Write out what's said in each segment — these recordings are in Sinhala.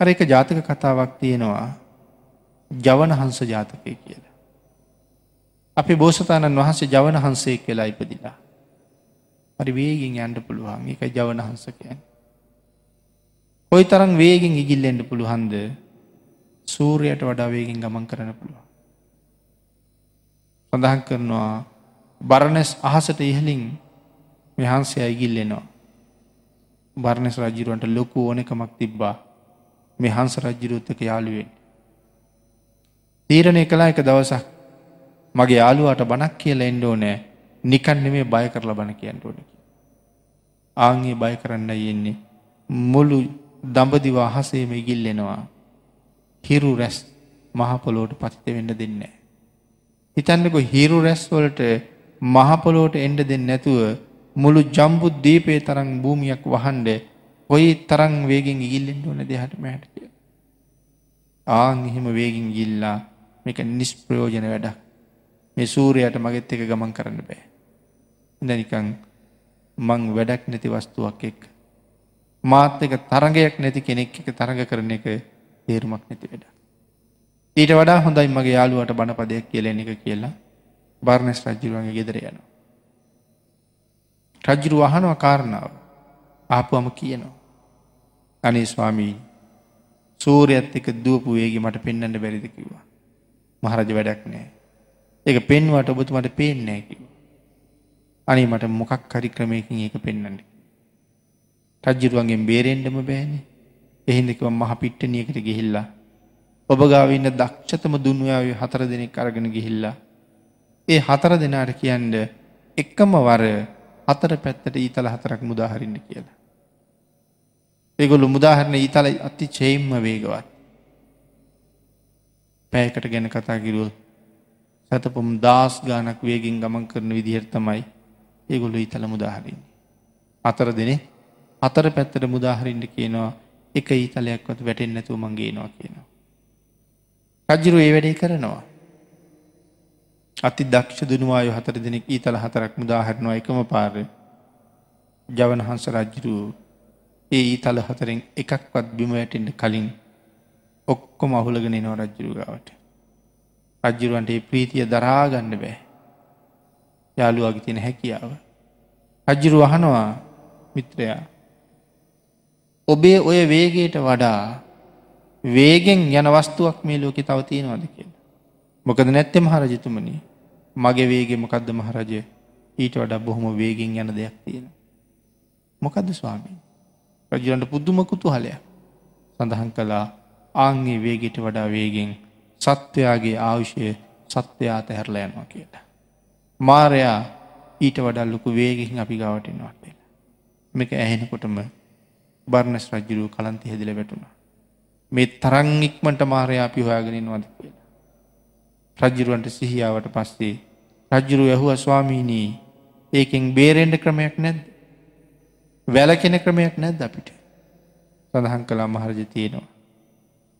අර එක ජාතක කතාවක් තියෙනවා ජවන හංස ජාතකය කියලා. අපි බෝසතාණන් වහන්සේ ජවනහන්සේ කියලා ඉපදිලා. හරි වේගෙන් යන්ඩ පුළුවන් එක ජවන හංසකයන්. කොයි තරම් වේගෙන් ඉගිල්ලෙන්ට පුළුහන්ද සූරයට වඩා වේගෙන් ගමන් කරන පුළුවන්. සඳහන් කරනවා බරණැස් අහසට ඉහලින් මෙහන්සේ අයිගිල්ලෙනවා. බර්ණස් රජිරුවන්ට ලොකු ඕනකමක් තිබ්බා මේ හංස රජ්ජිරුත්තක යාළුවෙන්. තීරණය කලා එක දවසක් මගේ යාළුවාට බණක් කියලා එන්ඩෝ නෑ නිකන්න මේ බය කරලා බණ කියන්න ඕනක. ආංගේ බය කරන්න යෙන්නේ මුළු දඹදිවා අහසේම ඉගිල්ලෙනවා හිරු රැස් මහපොලෝට පතිත වෙන්න දෙන්න. හිතන්නක හිරු රැස්වලට මහපොලෝට එන්ඩ දෙන්න නැතුව මුළු ජම්බුත් දීපේ තරං භූමියක් වහන්ඩ ඔයි තරං වේගෙන් ඉගිල්ලෙන්ට ඕන දෙහට මෑට කිය. ආං එහෙම වේගින් ගිල්ලා මේක නිස්ප්‍රයෝජන වැඩක් මේ සූරයට මගෙත් එක ගමන් කරන්න බෑ. ඉඳනිකං මං වැඩක් නැති වස්තුවක් එක්. මාත් එක තරගයක් නැති කෙනෙක් එක තරග කරන එක තේරුමක් නැති වැඩ. ඊට වඩා හොඳයි මගේ යාළුවට බණපදයක් කියලෙන එක කියලා බර්ණස් රජ්ජුරුවන්ගේ ගෙදර යනවා. රජ්ජුරු අහනව කාරණාව ආපුවම කියනවා. අනේ ස්වාමී සූරයත් එක දුවපු වේගේ මට පෙන්න්නට බැරිද කිව්වා. මහරජ වැඩක් නෑ. ඒක පෙන්වට ඔබතුමට පේෙන්නෑ කිව. අනි මට මොකක් හරි ක්‍රමයකින් ඒක පෙන්න්නට. රජ්ජුරුවන්ගෙන් බේරෙන්ඩම බෑනේ එහින්දකිව මහ පිට්ටනියකට ගිහිල්ලා. ඔබ ගාවන්න දක්ෂතම දුන්ුවාව හතර දෙනෙක් අරගෙන ගිහිල්ලා. ඒ හතර දෙනාට කියන්ඩ එක්කම වර හතර පැත්තට ඊතල හතරක් මුදාහරින්න කියලා. ඒගොලු මුදාහරණ ඊතල අති චේම්ම වේගවත්. පෑකට ගැන කතා කිරුව සැතපොම් දස් ගානක් වේගෙන් ගමන් කරන විදිහර තමයි ඒගොලු ඊතල මුදාහරින්නේ. අතර දෙනෙ අතර පැත්තට මුදාහරින්ට කියනවා එක ඊතලයක්වත් වැටෙන් නැතුව මංගේනවා කියනවා. රජ්ජුරු ඒ වැඩේ කරනවා. අති දක්ෂ දුනුවාය හතර දෙනෙක් ඊතල හතරක් මුදාහරනවා එකම පාර ජවන හංස රජ්ජුරුව ඒ ඊතල හතරෙන් එකක්වත් බිම වැටෙන්ට කලින් ඔක්කොම අහුලගෙන නෝ රජ්ජුරුගාවට. රජ්ජුරුවන්ට ඒ ප්‍රීතිය දරාගන්න බෑ. යාළුවගේ තියෙන හැකියාව. රජ්ජුරු අහනවා මිත්‍රයා. ඔබේ ඔය වේගේට වඩා වේගෙන් යන වස්තුවක් මේ ලෝකෙ තව තියෙනවද කියලා. මොකද නැත්තෙ මහරජතුමනි මගේ වේගේ මොකක්ද මහරජය ඊට වඩා බොහොම වේගෙන් යන දෙයක් තියෙන. මොකද ස්වාමී. රජරන්ට පුද්දුමකුතු හලයක් සඳහන් කලා ආංගේ වේගෙට වඩා වේගෙන් සත්වයාගේ ආවුෂය සත්වයාත හැරලා යනවා කියලා. මාරයා ඊට වඩල්ලොකු වේගෙහින් අපි ගවටෙනවා කියලා. මේක ඇහෙනකොටම බර්ණස් රජ්ජුරුව කලන්ති හැදිල වැටුණ. මේ තරං ඉක්මට මාරයා අපි හොයාගෙනනවද කියලා. රජ්ජුරුවන්ට සිහියාවට පස්සේ රජ්ජුරු ඇහුව ස්වාමීනී ඒකෙන් බේරෙන්ඩ ක්‍රමයක් නැද්ද. වැලකෙන ක්‍රමයක් නැද්ද අපිට. සඳහන් කලා මහරජ තියෙනවා.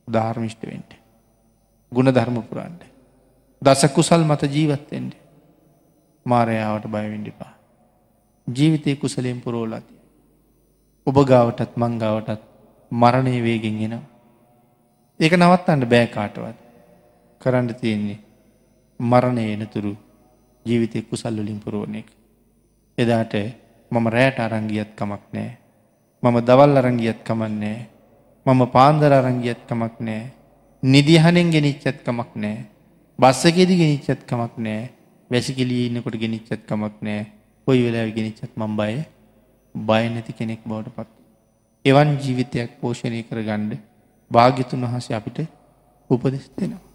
ධාර්මිෂ්ටවෙන්ට. ගුණ ධර්මපුරන්ට. දස කුසල් මත ජීවත්තෙන්ට මාරයාවට බයවිඩිපා. ජීවිතය කුසලෙන් පුරෝලති. ඔබ ගාවටත් මංගාවටත් මරණය වේගෙන් එනවා. ඒක නවත්තන්න බෑ කාටවත් කරන්න තියෙන්නේ මරණය එනතුරු ජීවිතය කුසල්ලුලින් පුරුවන එක. එදාට මම රෑට අරංගියත් කමක් නෑ. මම දවල් අරංගියත් කමන්නේ. මම පාන්දර අරංගියත් කමක් නෑ. නිදිහනෙන් ගෙනනිච්චත් කමක් නෑ. බස්සකෙදි ගෙනනිච්චත් කමක් නෑ වැසිකිලී ඉන්නකොට ගෙනනිච්චත් කමක් නෑ පොයි වෙලා ගෙනනිච්චත් මම් බය බය නැති කෙනෙක් බවට පත්. එවන් ජීවිතයක් පෝෂණය කර ගණ්ඩ භාග්‍යතුන් වහස අපිට උපදෙස් දෙෙනවා.